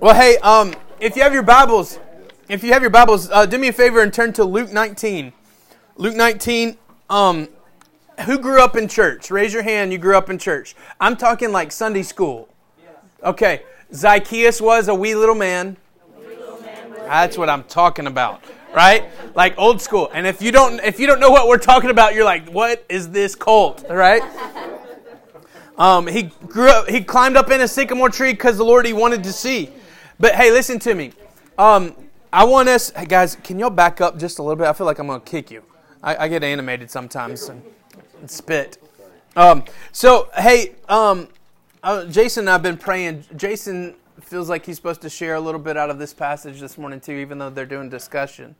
Well, hey, um, if you have your Bibles, if you have your Bibles, uh, do me a favor and turn to Luke 19. Luke 19. Um, who grew up in church? Raise your hand. You grew up in church. I'm talking like Sunday school. Okay. Zacchaeus was a wee little man. That's what I'm talking about, right? Like old school. And if you don't, if you don't know what we're talking about, you're like, what is this cult, right? Um, he grew up. He climbed up in a sycamore tree because the Lord he wanted to see. But hey, listen to me. Um, I want us, hey guys, can y'all back up just a little bit? I feel like I'm going to kick you. I, I, get animated sometimes and, and spit. Um, so, hey, um, uh, Jason and I have been praying. Jason feels like he's supposed to share a little bit out of this passage this morning, too, even though they're doing discussion.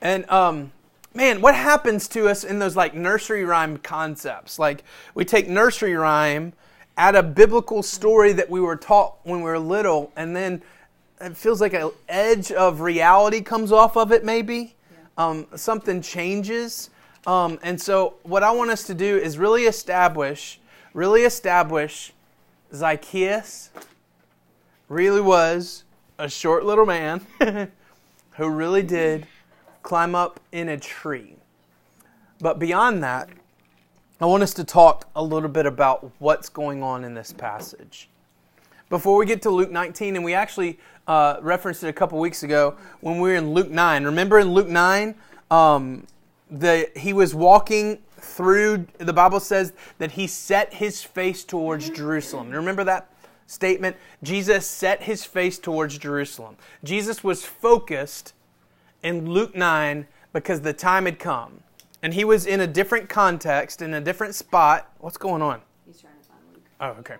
And, um, man, what happens to us in those like nursery rhyme concepts? Like, we take nursery rhyme, add a biblical story that we were taught when we were little, and then it feels like an edge of reality comes off of it, maybe. Yeah. Um, something changes. Um, and so, what I want us to do is really establish, really establish Zacchaeus really was a short little man who really did climb up in a tree. But beyond that, I want us to talk a little bit about what's going on in this passage. Before we get to Luke 19, and we actually uh, referenced it a couple weeks ago when we were in Luke 9. Remember in Luke 9, um, the, he was walking through, the Bible says that he set his face towards Jerusalem. Remember that statement? Jesus set his face towards Jerusalem. Jesus was focused in Luke 9 because the time had come. And he was in a different context, in a different spot. What's going on? He's trying to find Luke. Oh, okay.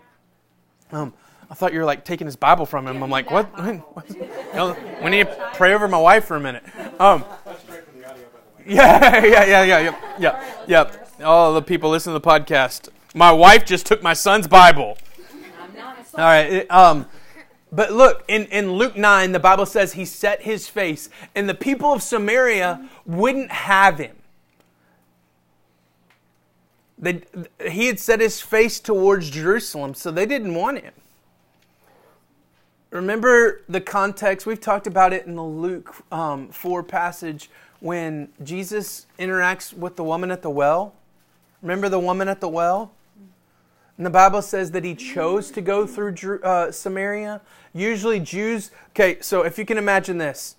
Um, I thought you were like taking his Bible from him. I'm like, what? what? You know, we need to pray over my wife for a minute. Um, yeah, yeah, yeah, yeah, yeah, yeah, yeah. All the people listening to the podcast. My wife just took my son's Bible. All right. Um, but look, in, in Luke 9, the Bible says he set his face, and the people of Samaria wouldn't have him. They, he had set his face towards Jerusalem, so they didn't want him. Remember the context? We've talked about it in the Luke um, 4 passage when Jesus interacts with the woman at the well. Remember the woman at the well? And the Bible says that he chose to go through uh, Samaria. Usually, Jews, okay, so if you can imagine this,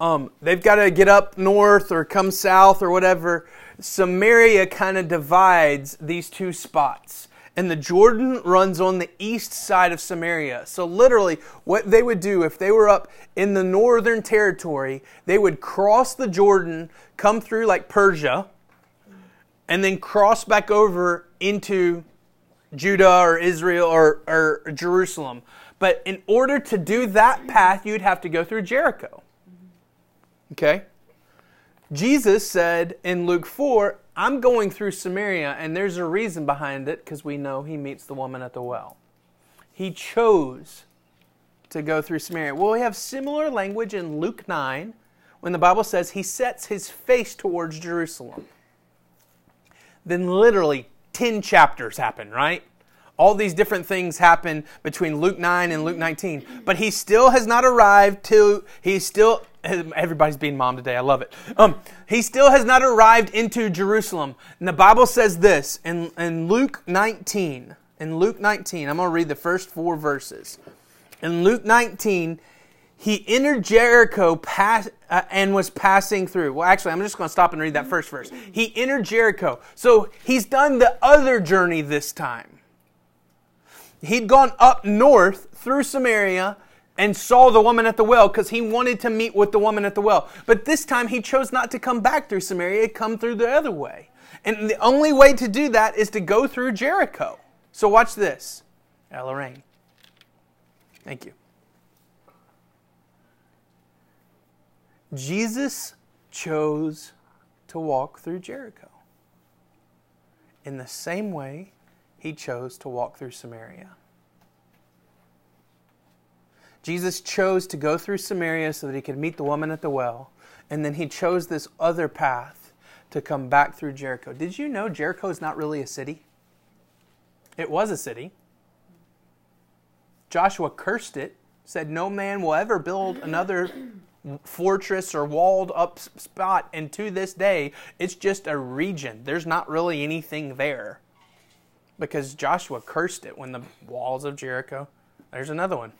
um, they've got to get up north or come south or whatever. Samaria kind of divides these two spots and the Jordan runs on the east side of Samaria. So, literally, what they would do if they were up in the northern territory, they would cross the Jordan, come through like Perea, and then cross back over into Judah or Israel or, or Jerusalem. But in order to do that path, you'd have to go through Jericho. Okay? Jesus said in Luke 4, I'm going through Samaria, and there's a reason behind it because we know he meets the woman at the well. He chose to go through Samaria. Well, we have similar language in Luke 9 when the Bible says he sets his face towards Jerusalem. Then, literally, 10 chapters happen, right? All these different things happen between Luke 9 and Luke 19. But he still has not arrived to, he's still Everybody's being mom today. I love it. Um, he still has not arrived into Jerusalem. And the Bible says this in, in Luke 19. In Luke 19, I'm going to read the first four verses. In Luke 19, he entered Jericho pass, uh, and was passing through. Well, actually, I'm just going to stop and read that first verse. He entered Jericho. So he's done the other journey this time. He'd gone up north through Samaria and saw the woman at the well because he wanted to meet with the woman at the well. But this time he chose not to come back through Samaria, come through the other way. And the only way to do that is to go through Jericho. So watch this. Lorraine. Thank you. Jesus chose to walk through Jericho. In the same way, he chose to walk through Samaria. Jesus chose to go through Samaria so that he could meet the woman at the well, and then he chose this other path to come back through Jericho. Did you know Jericho is not really a city? It was a city. Joshua cursed it, said, No man will ever build another fortress or walled up spot. And to this day, it's just a region. There's not really anything there because Joshua cursed it when the walls of Jericho. There's another one.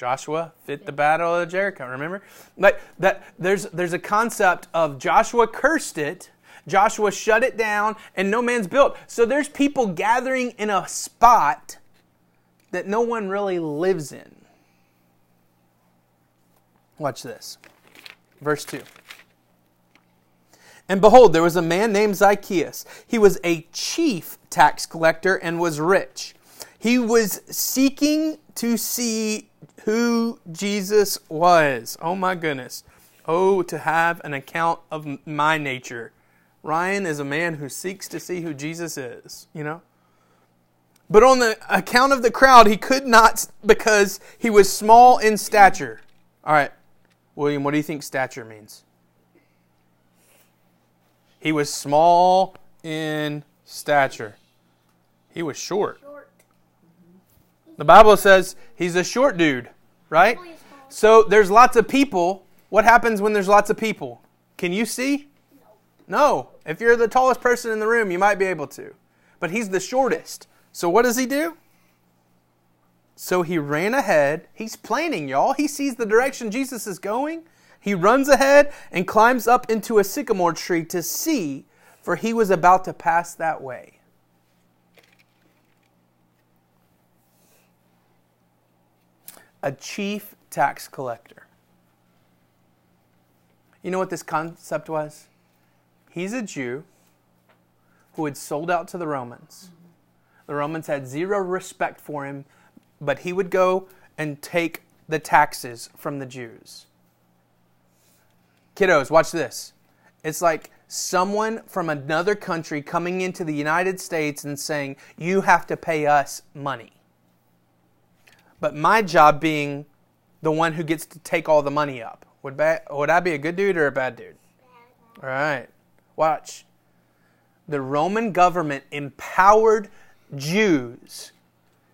Joshua fit the battle of Jericho. Remember, like that. There's there's a concept of Joshua cursed it. Joshua shut it down, and no man's built. So there's people gathering in a spot that no one really lives in. Watch this. Verse 2. And behold, there was a man named Zacchaeus. He was a chief tax collector and was rich. He was seeking to see who Jesus was. Oh my goodness. Oh, to have an account of my nature. Ryan is a man who seeks to see who Jesus is, you know? But on the account of the crowd, he could not because he was small in stature. All right, William, what do you think stature means? He was small in stature. He was short. The Bible says he's a short dude, right? So there's lots of people. What happens when there's lots of people? Can you see? No. If you're the tallest person in the room, you might be able to. But he's the shortest. So what does he do? So he ran ahead. He's planning, y'all. He sees the direction Jesus is going. He runs ahead and climbs up into a sycamore tree to see, for he was about to pass that way. A chief tax collector. You know what this concept was? He's a Jew who had sold out to the Romans. The Romans had zero respect for him, but he would go and take the taxes from the Jews. Kiddos, watch this. It's like someone from another country coming into the United States and saying, You have to pay us money. But my job being the one who gets to take all the money up. Would, ba- would I be a good dude or a bad dude? All right. Watch. The Roman government empowered Jews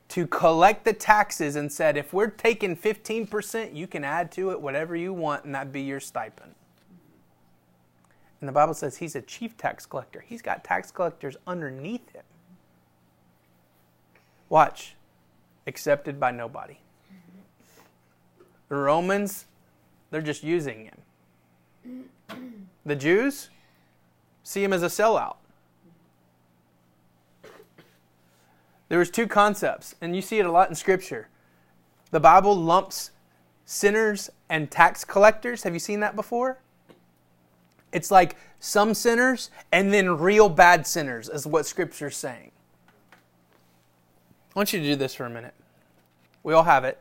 to collect the taxes and said, if we're taking 15%, you can add to it whatever you want, and that'd be your stipend. And the Bible says he's a chief tax collector. He's got tax collectors underneath him. Watch. Accepted by nobody. The Romans, they're just using him. The Jews see him as a sellout. There was two concepts, and you see it a lot in Scripture. The Bible lumps sinners and tax collectors. Have you seen that before? It's like some sinners and then real bad sinners, is what Scripture's saying. I want you to do this for a minute. We all have it.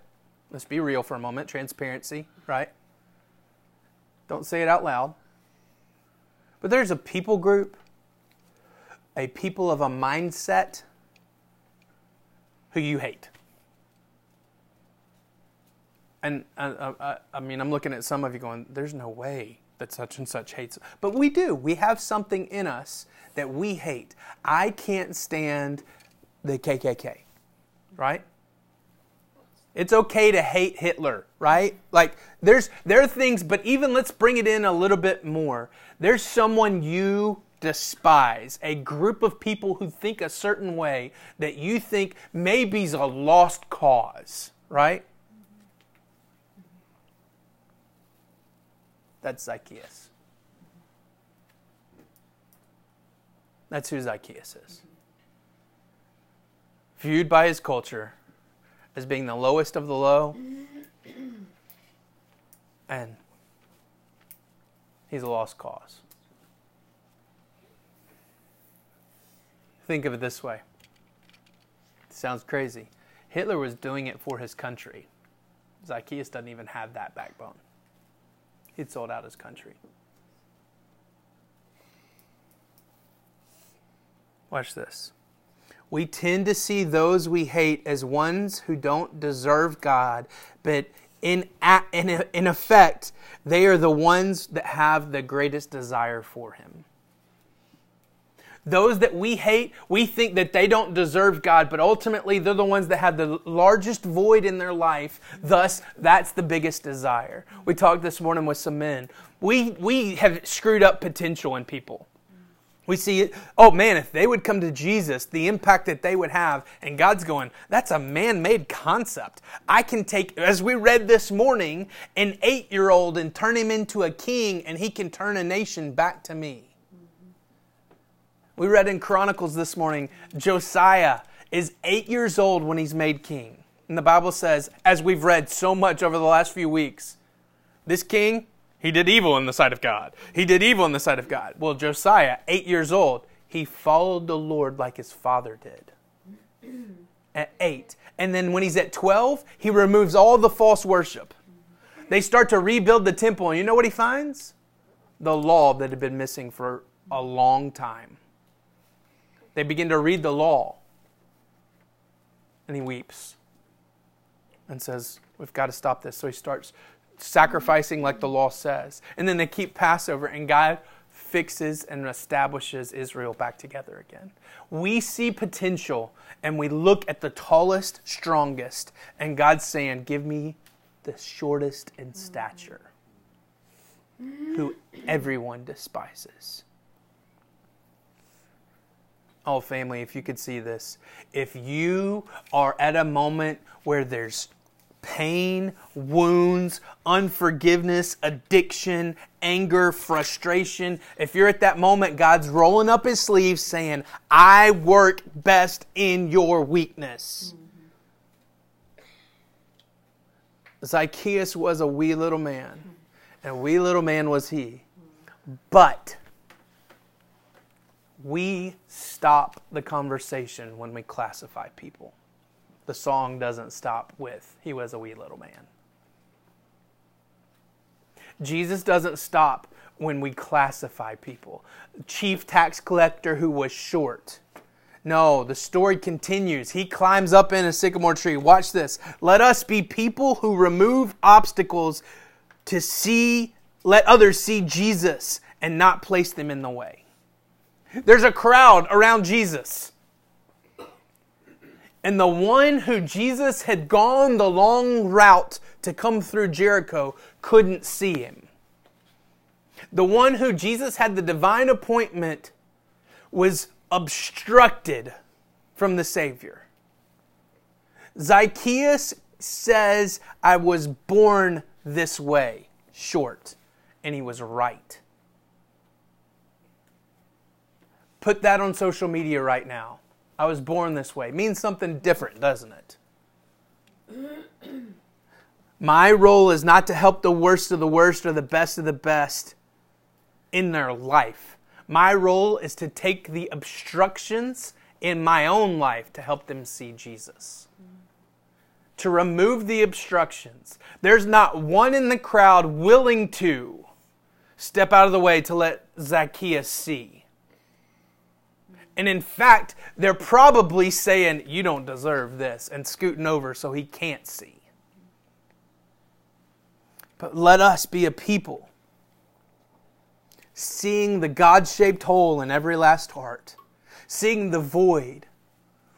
Let's be real for a moment. Transparency, right? Don't say it out loud. But there's a people group, a people of a mindset who you hate. And uh, uh, uh, I mean, I'm looking at some of you going, there's no way that such and such hates. But we do. We have something in us that we hate. I can't stand the KKK, right? It's okay to hate Hitler, right? Like there's there are things, but even let's bring it in a little bit more. There's someone you despise, a group of people who think a certain way that you think maybe is a lost cause, right? That's Zacchaeus. That's who Zacchaeus is. Viewed by his culture as being the lowest of the low, and he's a lost cause. Think of it this way. It sounds crazy. Hitler was doing it for his country. Zacchaeus doesn't even have that backbone. He'd sold out his country. Watch this. We tend to see those we hate as ones who don't deserve God, but in, in, in effect, they are the ones that have the greatest desire for Him. Those that we hate, we think that they don't deserve God, but ultimately they're the ones that have the largest void in their life. Thus, that's the biggest desire. We talked this morning with some men. We, we have screwed up potential in people. We see, oh man, if they would come to Jesus, the impact that they would have. And God's going, that's a man made concept. I can take, as we read this morning, an eight year old and turn him into a king, and he can turn a nation back to me. We read in Chronicles this morning, Josiah is eight years old when he's made king. And the Bible says, as we've read so much over the last few weeks, this king, he did evil in the sight of God. He did evil in the sight of God. Well, Josiah, eight years old, he followed the Lord like his father did. At eight. And then when he's at 12, he removes all the false worship. They start to rebuild the temple, and you know what he finds? The law that had been missing for a long time. They begin to read the law, and he weeps and says, We've got to stop this. So he starts sacrificing like the law says. And then they keep Passover, and God fixes and establishes Israel back together again. We see potential and we look at the tallest, strongest, and God's saying, Give me the shortest in stature, who everyone despises. Oh, family, if you could see this. If you are at a moment where there's pain, wounds, unforgiveness, addiction, anger, frustration. If you're at that moment, God's rolling up his sleeves saying, I work best in your weakness. Zacchaeus was a wee little man, and wee little man was he. But we stop the conversation when we classify people the song doesn't stop with, He was a wee little man. Jesus doesn't stop when we classify people. Chief tax collector who was short. No, the story continues. He climbs up in a sycamore tree. Watch this. Let us be people who remove obstacles to see, let others see Jesus and not place them in the way. There's a crowd around Jesus. And the one who Jesus had gone the long route to come through Jericho couldn't see him. The one who Jesus had the divine appointment was obstructed from the Savior. Zacchaeus says, I was born this way, short, and he was right. Put that on social media right now. I was born this way means something different, doesn't it? My role is not to help the worst of the worst or the best of the best in their life. My role is to take the obstructions in my own life to help them see Jesus. To remove the obstructions. There's not one in the crowd willing to step out of the way to let Zacchaeus see. And in fact, they're probably saying, You don't deserve this, and scooting over so he can't see. But let us be a people seeing the God shaped hole in every last heart, seeing the void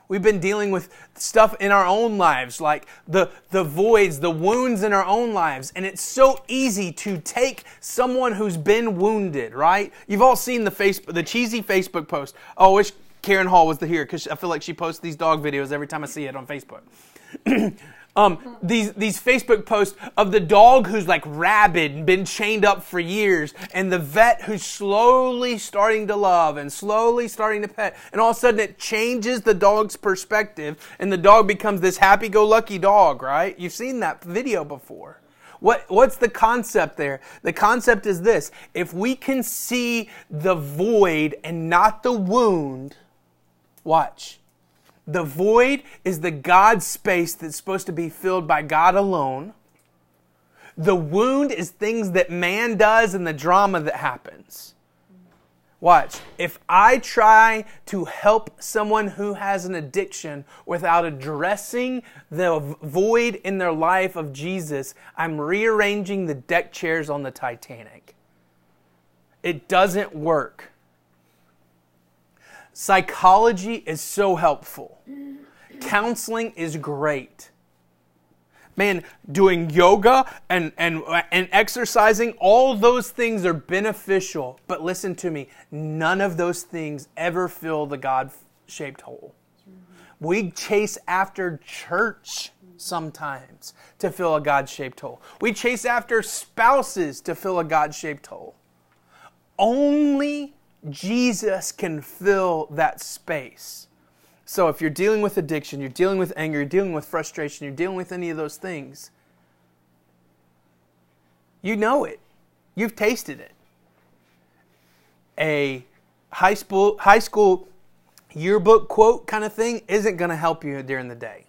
We've been dealing with stuff in our own lives, like the, the voids, the wounds in our own lives. And it's so easy to take someone who's been wounded, right? You've all seen the Facebook, the cheesy Facebook post. Oh, I wish Karen Hall was here because I feel like she posts these dog videos every time I see it on Facebook. um, these these Facebook posts of the dog who's like rabid and been chained up for years, and the vet who's slowly starting to love and slowly starting to pet, and all of a sudden it changes the dog's perspective, and the dog becomes this happy-go-lucky dog. Right? You've seen that video before. What, what's the concept there? The concept is this if we can see the void and not the wound, watch the void is the God space that's supposed to be filled by God alone. The wound is things that man does and the drama that happens. Watch. If I try to help someone who has an addiction without addressing the void in their life of Jesus, I'm rearranging the deck chairs on the Titanic. It doesn't work. Psychology is so helpful. Counseling is great. Man, doing yoga and, and, and exercising, all those things are beneficial. But listen to me, none of those things ever fill the God shaped hole. We chase after church sometimes to fill a God shaped hole. We chase after spouses to fill a God shaped hole. Only Jesus can fill that space. So if you're dealing with addiction, you're dealing with anger, you're dealing with frustration, you're dealing with any of those things, you know it. You've tasted it. A high school high school yearbook quote kind of thing isn't going to help you during the day.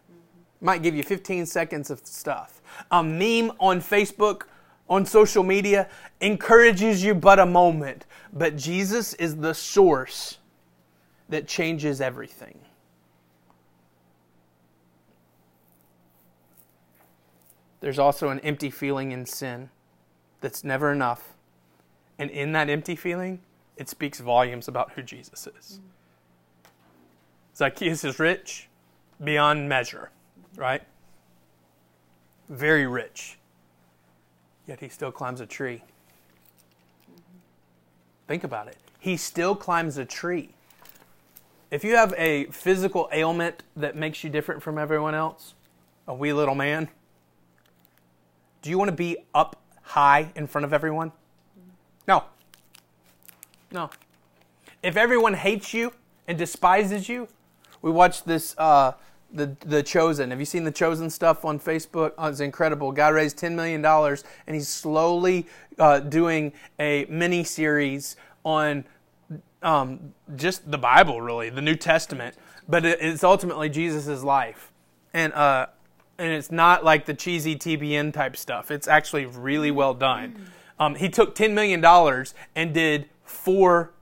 Might give you 15 seconds of stuff. A meme on Facebook, on social media, encourages you but a moment. But Jesus is the source that changes everything. There's also an empty feeling in sin that's never enough. And in that empty feeling, it speaks volumes about who Jesus is. Zacchaeus is rich beyond measure, right? Very rich. Yet he still climbs a tree. Think about it. He still climbs a tree. If you have a physical ailment that makes you different from everyone else, a wee little man, do you want to be up high in front of everyone? No. No. If everyone hates you and despises you, we watched this uh, the the Chosen. Have you seen the Chosen stuff on Facebook? Oh, it's incredible. Guy raised ten million dollars, and he's slowly uh, doing a mini series on um, just the Bible, really, the New Testament. But it's ultimately Jesus' life, and uh, and it's not like the cheesy TBN type stuff. It's actually really well done. Um, he took ten million dollars and did four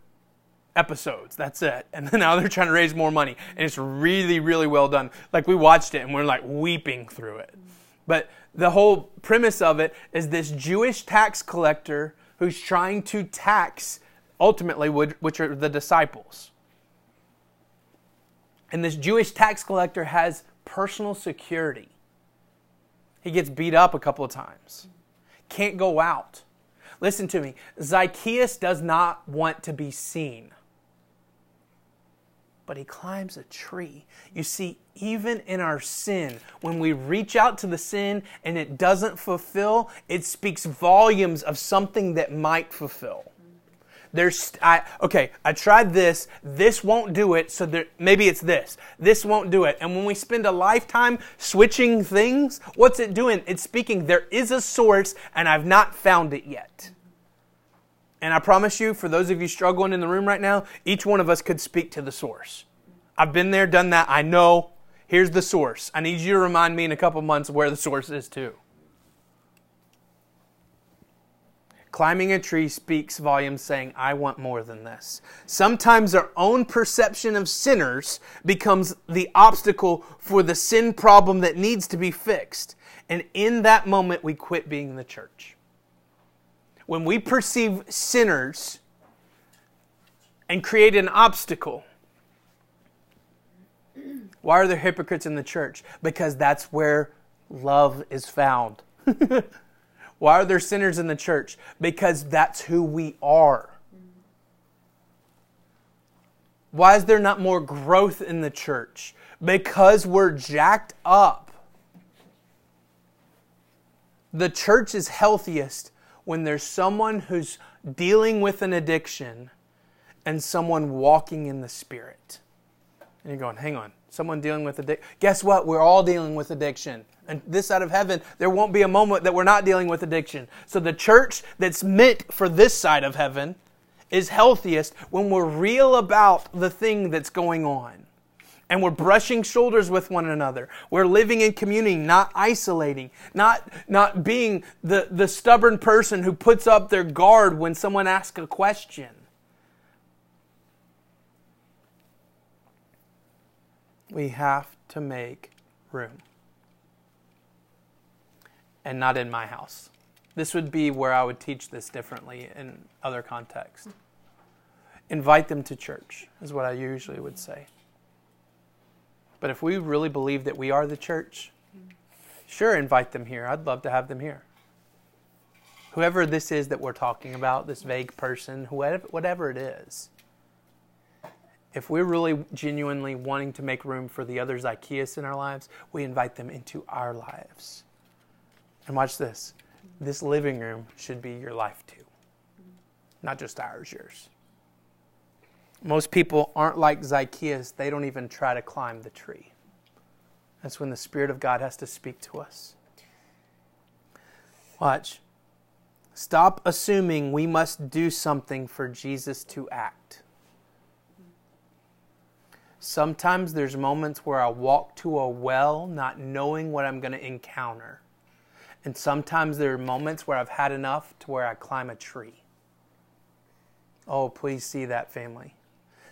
episodes. That's it. And now they're trying to raise more money. And it's really, really well done. Like we watched it and we're like weeping through it. But the whole premise of it is this Jewish tax collector who's trying to tax ultimately, which are the disciples. And this Jewish tax collector has personal security. He gets beat up a couple of times, can't go out. Listen to me. Zacchaeus does not want to be seen but he climbs a tree. You see, even in our sin, when we reach out to the sin and it doesn't fulfill, it speaks volumes of something that might fulfill. There's, I, okay, I tried this. This won't do it. So there, maybe it's this. This won't do it. And when we spend a lifetime switching things, what's it doing? It's speaking, there is a source and I've not found it yet. And I promise you, for those of you struggling in the room right now, each one of us could speak to the source. I've been there, done that. I know. Here's the source. I need you to remind me in a couple months where the source is, too. Climbing a tree speaks volumes, saying, I want more than this. Sometimes our own perception of sinners becomes the obstacle for the sin problem that needs to be fixed. And in that moment, we quit being the church when we perceive sinners and create an obstacle, why are there hypocrites in the church? Because that's where love is found. why are there sinners in the church? Because that's who we are. Why is there not more growth in the church? Because we're jacked up. The church is healthiest when there's someone who's dealing with an addiction and someone walking in the Spirit. And you're going, hang on, someone dealing with addiction. Guess what? We're all dealing with addiction. And this side of heaven, there won't be a moment that we're not dealing with addiction. So the church that's meant for this side of heaven is healthiest when we're real about the thing that's going on and we're brushing shoulders with one another. We're living in community, not isolating, not, not being the, the stubborn person who puts up their guard when someone asks a question. We have to make room. And not in my house. This would be where I would teach this differently in other contexts. invite them to church, is what I usually would say. But if we really believe that we are the church, sure, invite them here. I'd love to have them here. Whoever this is that we're talking about, this vague person, whoever, whatever it is, if we're really genuinely wanting to make room for the other Zacchaeus in our lives, we invite them into our lives. And watch this this living room should be your life too, not just ours, yours. Most people aren't like Zacchaeus, they don't even try to climb the tree. That's when the Spirit of God has to speak to us. Watch. Stop assuming we must do something for Jesus to act. Sometimes there's moments where I walk to a well not knowing what I'm going to encounter. And sometimes there are moments where I've had enough to where I climb a tree. Oh, please see that, family.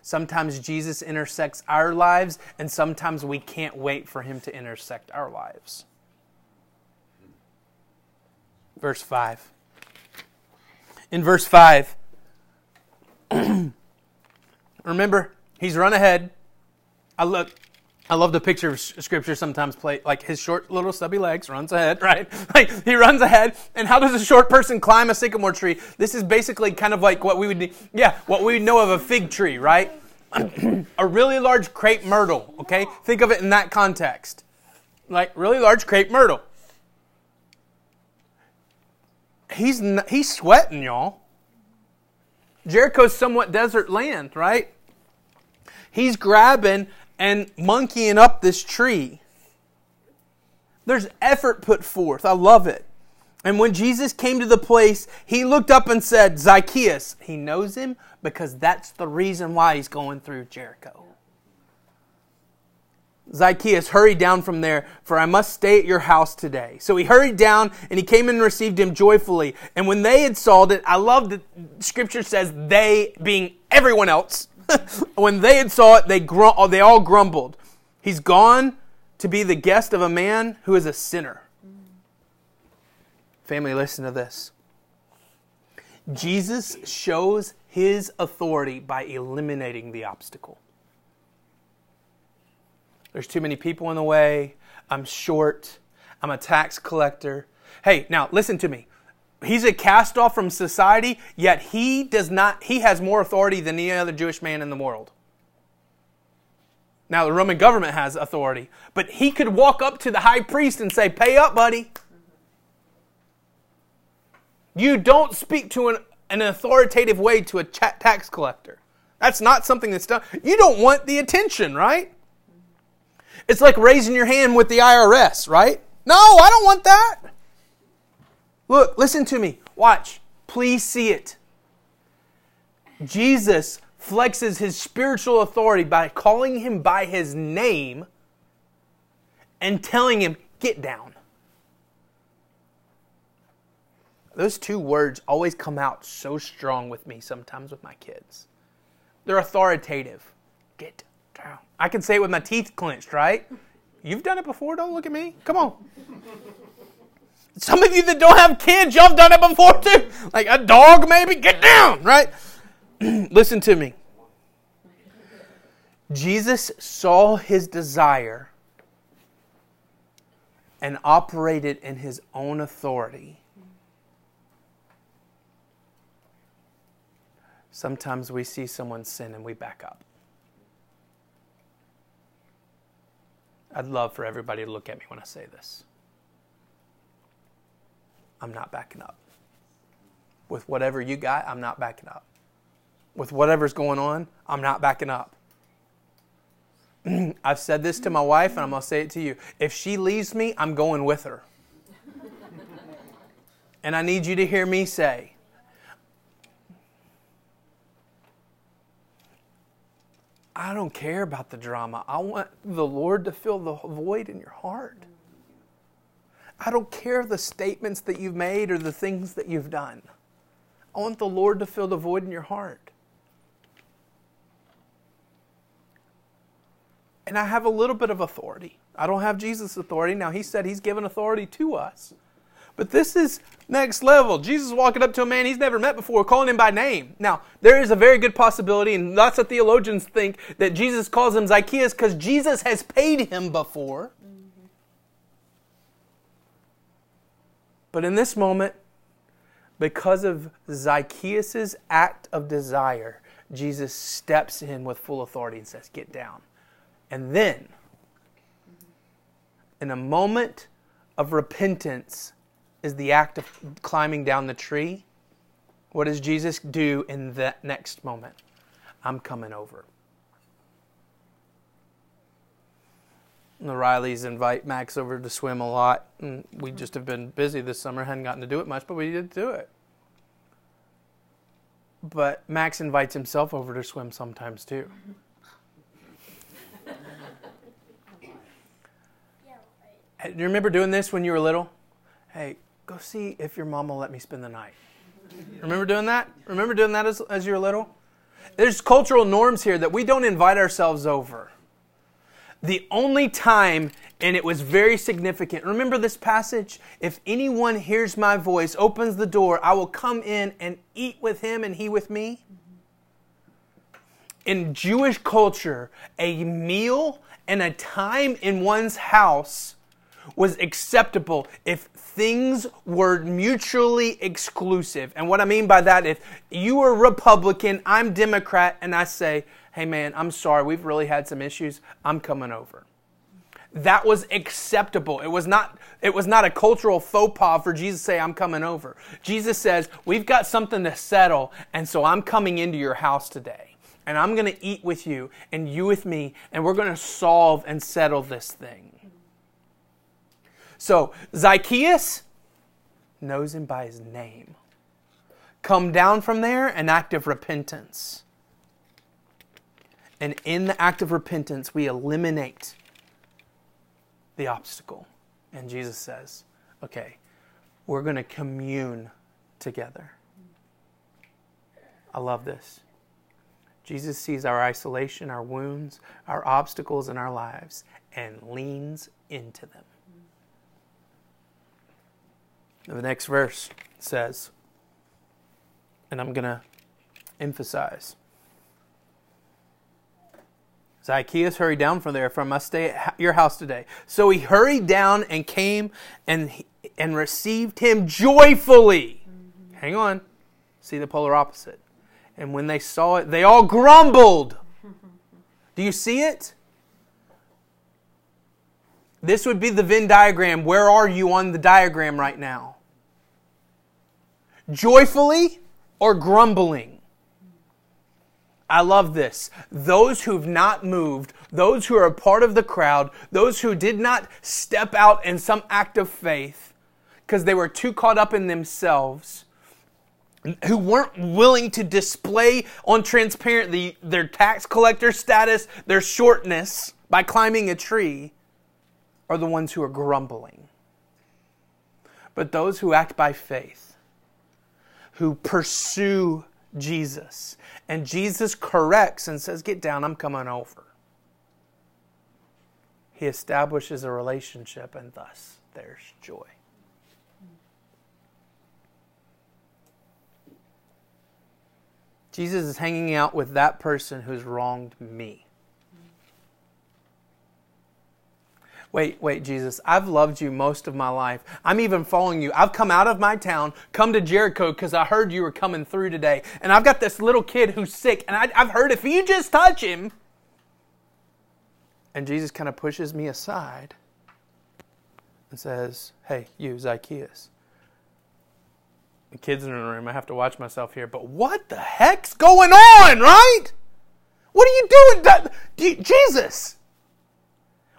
Sometimes Jesus intersects our lives, and sometimes we can't wait for him to intersect our lives. Verse 5. In verse 5, remember, he's run ahead. I look, I love the picture of scripture sometimes play like his short little stubby legs runs ahead, right? Like he runs ahead. And how does a short person climb a sycamore tree? This is basically kind of like what we would yeah, what we know of a fig tree, right? a really large crepe myrtle, okay? Think of it in that context. Like really large crepe myrtle. He's he's sweating, y'all. Jericho's somewhat desert land, right? He's grabbing and monkeying up this tree. There's effort put forth. I love it. And when Jesus came to the place, he looked up and said, Zacchaeus. He knows him because that's the reason why he's going through Jericho. Zacchaeus, hurry down from there, for I must stay at your house today. So he hurried down and he came and received him joyfully. And when they had saw it, I love that scripture says they being everyone else. when they had saw it, they, grum- oh, they all grumbled. He's gone to be the guest of a man who is a sinner. Family, listen to this. Jesus shows his authority by eliminating the obstacle. There's too many people in the way. I'm short. I'm a tax collector. Hey, now listen to me. He's a cast off from society, yet he does not he has more authority than any other Jewish man in the world. Now the Roman government has authority, but he could walk up to the high priest and say, "Pay up, buddy." You don't speak to an, an authoritative way to a tax collector. That's not something that's done. You don't want the attention, right? It's like raising your hand with the IRS, right? No, I don't want that. Look, listen to me. Watch. Please see it. Jesus flexes his spiritual authority by calling him by his name and telling him, Get down. Those two words always come out so strong with me sometimes with my kids. They're authoritative. Get down. I can say it with my teeth clenched, right? You've done it before. Don't look at me. Come on. Some of you that don't have kids, y'all have done it before too. Like a dog, maybe. Get down, right? Listen to me. Jesus saw his desire and operated in his own authority Sometimes we see someone sin and we back up. I'd love for everybody to look at me when I say this. I'm not backing up. With whatever you got, I'm not backing up. With whatever's going on, I'm not backing up. I've said this to my wife, and I'm going to say it to you. If she leaves me, I'm going with her. and I need you to hear me say, I don't care about the drama. I want the Lord to fill the void in your heart. I don't care the statements that you've made or the things that you've done. I want the Lord to fill the void in your heart. And I have a little bit of authority. I don't have Jesus' authority. Now, He said He's given authority to us. But this is Next level. Jesus walking up to a man he's never met before, calling him by name. Now, there is a very good possibility, and lots of theologians think that Jesus calls him Zacchaeus because Jesus has paid him before. But in this moment, because of Zacchaeus' act of desire, Jesus steps in with full authority and says, Get down. And then, in a moment of repentance, is the act of climbing down the tree. What does Jesus do in that next moment? I'm coming over. The Rileys invite Max over to swim a lot. And we just have been busy this summer, hadn't gotten to do it much, but we did do it. But Max invites himself over to swim sometimes too. Do you remember doing this when you were little? Hey, go see if your mom will let me spend the night. Remember doing that? Remember doing that as, as you were little? There's cultural norms here that we don't invite ourselves over. The only time, and it was very significant. Remember this passage? If anyone hears my voice, opens the door, I will come in and eat with him and he with me. In Jewish culture, a meal and a time in one's house was acceptable if things were mutually exclusive. And what I mean by that, if you are Republican, I'm Democrat, and I say, hey man, I'm sorry, we've really had some issues, I'm coming over. That was acceptable. It was not it was not a cultural faux pas for Jesus to say, I'm coming over. Jesus says, We've got something to settle, and so I'm coming into your house today. And I'm going to eat with you, and you with me, and we're going to solve and settle this thing. So Zacchaeus knows him by his name. Come down from there, an act of repentance. And in the act of repentance, we eliminate the obstacle. And Jesus says, okay, we're going to commune together. I love this. Jesus sees our isolation, our wounds, our obstacles in our lives, and leans into them. The next verse says, and I'm going to emphasize Zacchaeus hurried down from there, for I must stay at your house today. So he hurried down and came and, and received him joyfully. Mm-hmm. Hang on. See the polar opposite. And when they saw it, they all grumbled. Do you see it? This would be the Venn diagram. Where are you on the diagram right now? Joyfully or grumbling? I love this. Those who've not moved, those who are a part of the crowd, those who did not step out in some act of faith because they were too caught up in themselves, who weren't willing to display on transparently their tax collector status, their shortness by climbing a tree, are the ones who are grumbling. But those who act by faith, who pursue Jesus, and Jesus corrects and says, Get down, I'm coming over. He establishes a relationship, and thus there's joy. Jesus is hanging out with that person who's wronged me. Wait, wait, Jesus, I've loved you most of my life. I'm even following you. I've come out of my town, come to Jericho because I heard you were coming through today. And I've got this little kid who's sick, and I, have heard if you just touch him. And Jesus kind of pushes me aside and says, Hey, you, Zacchaeus. The kids are in the room, I have to watch myself here, but what the heck's going on, right? What are you doing? Jesus!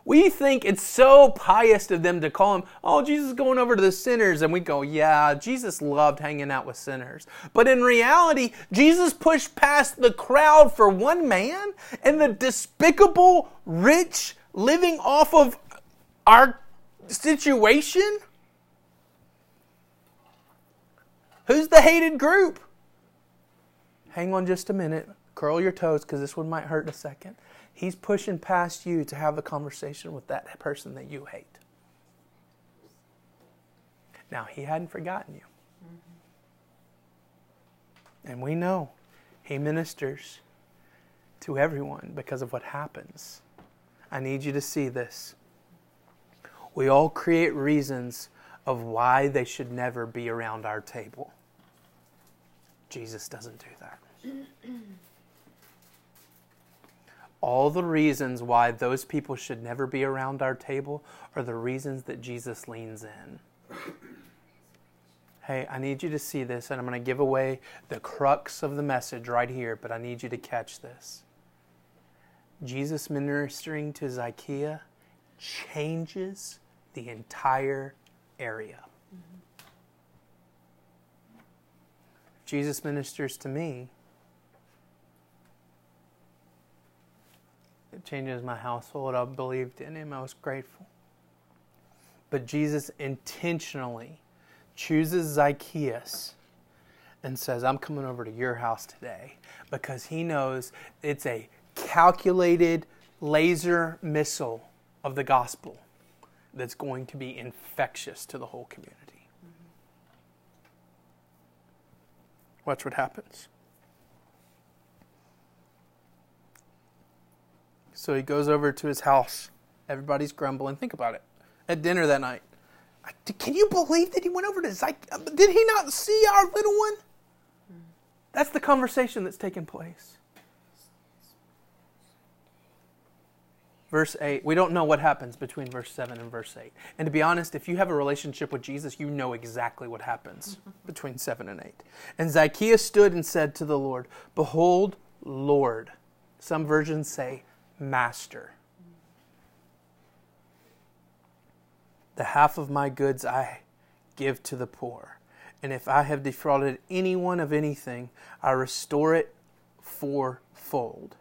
We think it's so pious of them to call him, oh, Jesus is going over to the sinners. And we go, yeah, Jesus loved hanging out with sinners. But in reality, Jesus pushed past the crowd for one man and the despicable rich living off of our situation. Who's the hated group? Hang on just a minute. Curl your toes because this one might hurt in a second. He's pushing past you to have a conversation with that person that you hate. Now, he hadn't forgotten you. Mm-hmm. And we know he ministers to everyone because of what happens. I need you to see this. We all create reasons of why they should never be around our table. Jesus doesn't do that. All the reasons why those people should never be around our table are the reasons that Jesus leans in. Hey, I need you to see this, and I'm going to give away the crux of the message right here, but I need you to catch this. Jesus ministering to Zacchaeus changes the entire area. Mm-hmm. Jesus ministers to me. Changes my household. I believed in him. I was grateful. But Jesus intentionally chooses Zacchaeus and says, I'm coming over to your house today because he knows it's a calculated laser missile of the gospel that's going to be infectious to the whole community. Watch what happens. So he goes over to his house. Everybody's grumbling. Think about it. At dinner that night, can you believe that he went over to Zyke? Uh, did he not see our little one? That's the conversation that's taking place. Verse 8, we don't know what happens between verse 7 and verse 8. And to be honest, if you have a relationship with Jesus, you know exactly what happens between 7 and 8. And Zacchaeus stood and said to the Lord, Behold, Lord. Some versions say, Master. The half of my goods I give to the poor. And if I have defrauded anyone of anything, I restore it fourfold.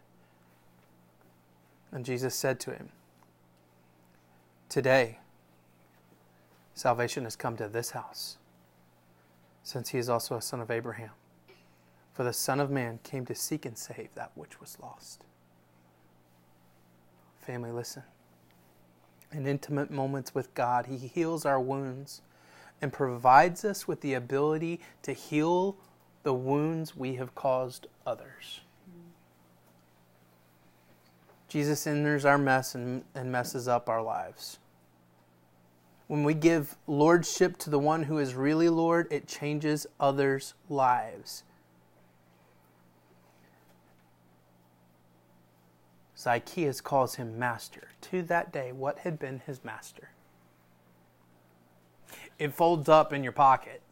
And Jesus said to him, Today, salvation has come to this house, since he is also a son of Abraham. For the Son of Man came to seek and save that which was lost. Family, listen in intimate moments with God. He heals our wounds and provides us with the ability to heal the wounds we have caused others. Jesus enters our mess and, and messes up our lives. When we give lordship to the one who is really Lord, it changes others' lives. Zacchaeus calls him master. To that day, what had been his master? It folds up in your pocket.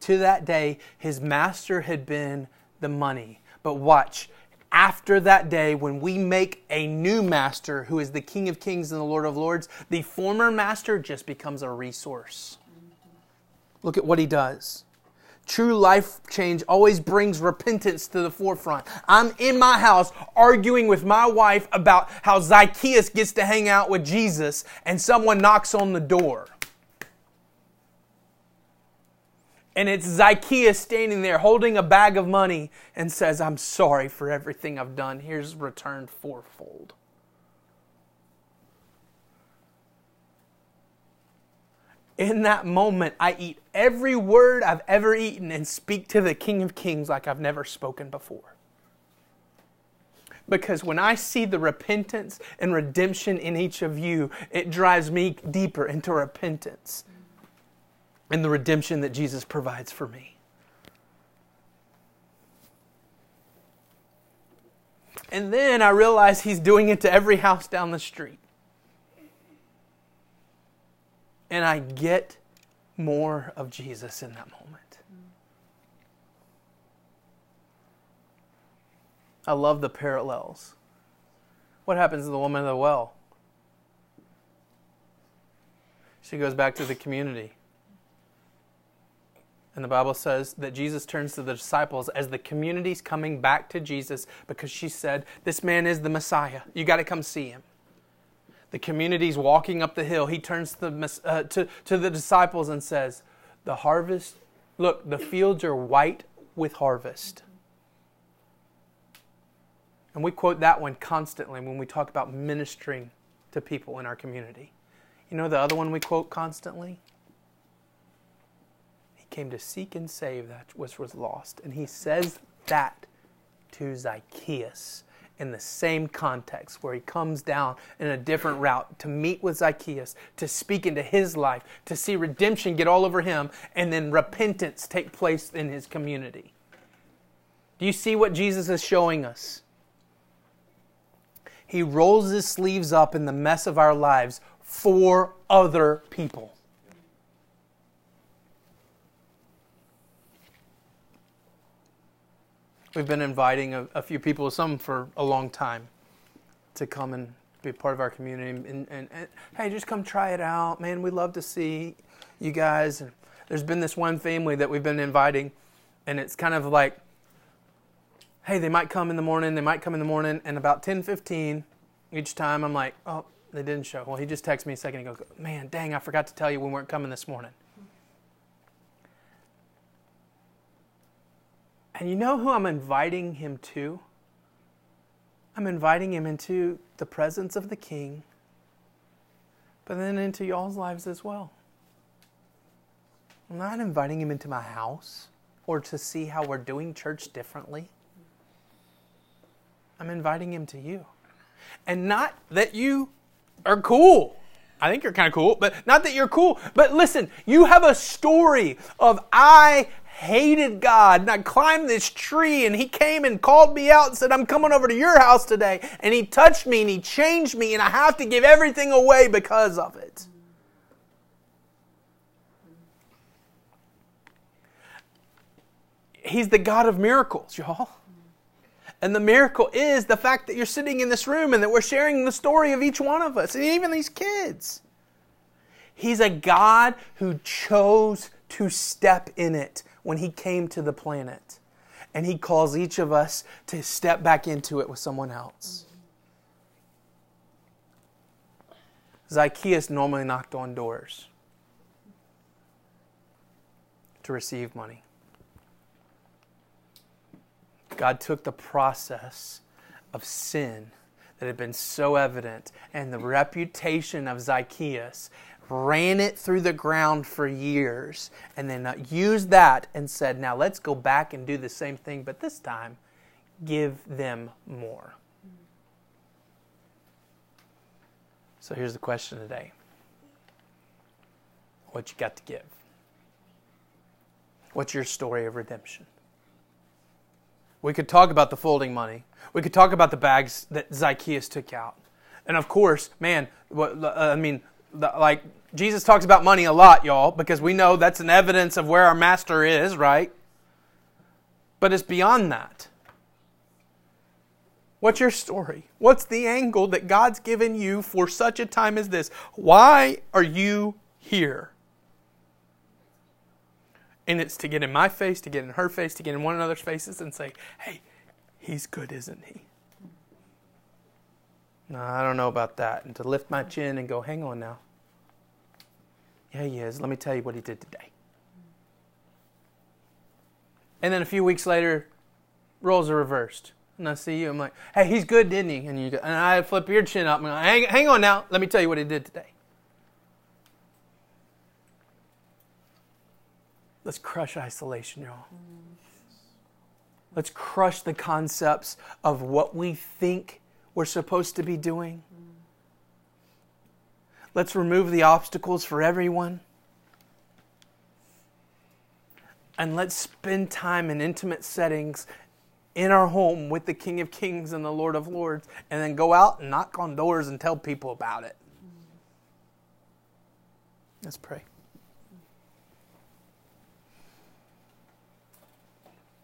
To that day, his master had been the money. But watch, after that day, when we make a new master who is the King of Kings and the Lord of Lords, the former master just becomes a resource. Look at what he does. True life change always brings repentance to the forefront. I'm in my house arguing with my wife about how Zacchaeus gets to hang out with Jesus, and someone knocks on the door. And it's Zacchaeus standing there holding a bag of money and says, I'm sorry for everything I've done. Here's returned fourfold. In that moment, I eat every word I've ever eaten and speak to the King of Kings like I've never spoken before. Because when I see the repentance and redemption in each of you, it drives me deeper into repentance and the redemption that Jesus provides for me. And then I realize he's doing it to every house down the street. And I get more of Jesus in that moment. I love the parallels. What happens to the woman of the well? She goes back to the community. And the Bible says that Jesus turns to the disciples as the community's coming back to Jesus because she said, This man is the Messiah. You got to come see him the community's walking up the hill, he turns to the, uh, to, to the disciples and says, The harvest, look, the fields are white with harvest. And we quote that one constantly when we talk about ministering to people in our community. You know the other one we quote constantly? He came to seek and save that which was lost. And he says that to Zacchaeus in the same context where he comes down in a different route to meet with Zacchaeus, to speak into his life, to see redemption get all over him, and then repentance take place in his community. Do you see what Jesus is showing us? He rolls his sleeves up in the mess of our lives for other people. We've been inviting a, a, few people, some for a long time, to come and be part of our community. And, and, and, hey, just come try it out, man. We'd love to see you guys. And there's been this one family that we've been inviting, and it's kind of like, hey, they might come in the morning, they might come in the morning, and about 10, 15, each time I'm like, oh, they didn't show. Well, he just texted me a second ago, man, dang, I forgot to tell you we weren't coming this morning. And you know who I'm inviting him to? I'm inviting him into the presence of the King, but then into y'all's lives as well. I'm not inviting him into my house or to see how we're doing church differently. I'm inviting him to you. And not that you are cool. I think you're kind of cool, but not that you're cool. But listen, you have a story of I hated God and I climbed this tree and he came and called me out and said, I'm coming over to your house today. And he touched me and he changed me and I have to give everything away because of it. He's the God of miracles, y'all. And the miracle is the fact that you're sitting in this room and that we're sharing the story of each one of us and even these kids. He's a God who chose to step in it when he came to the planet. And he calls each of us to step back into it with someone else. Zacchaeus normally knocked on doors to receive money. God took the process of sin that had been so evident and the reputation of Zacchaeus ran it through the ground for years, and then uh, used that and said, Now let's go back and do the same thing, but this time give them more. So here's the question today What you got to give? What's your story of redemption? We could talk about the folding money. We could talk about the bags that Zacchaeus took out. And of course, man, I mean, like Jesus talks about money a lot, y'all, because we know that's an evidence of where our master is, right? But it's beyond that. What's your story? What's the angle that God's given you for such a time as this? Why are you here? And it's to get in my face, to get in her face, to get in one another's faces and say, hey, he's good, isn't he? No, I don't know about that. And to lift my chin and go, hang on now. Yeah, he is. Let me tell you what he did today. And then a few weeks later, roles are reversed. And I see you, I'm like, hey, he's good, didn't he? And, you go, and I flip your chin up and go, hang, hang on now. Let me tell you what he did today. Let's crush isolation, y'all. Let's crush the concepts of what we think we're supposed to be doing. Let's remove the obstacles for everyone. And let's spend time in intimate settings in our home with the King of Kings and the Lord of Lords, and then go out and knock on doors and tell people about it. Let's pray.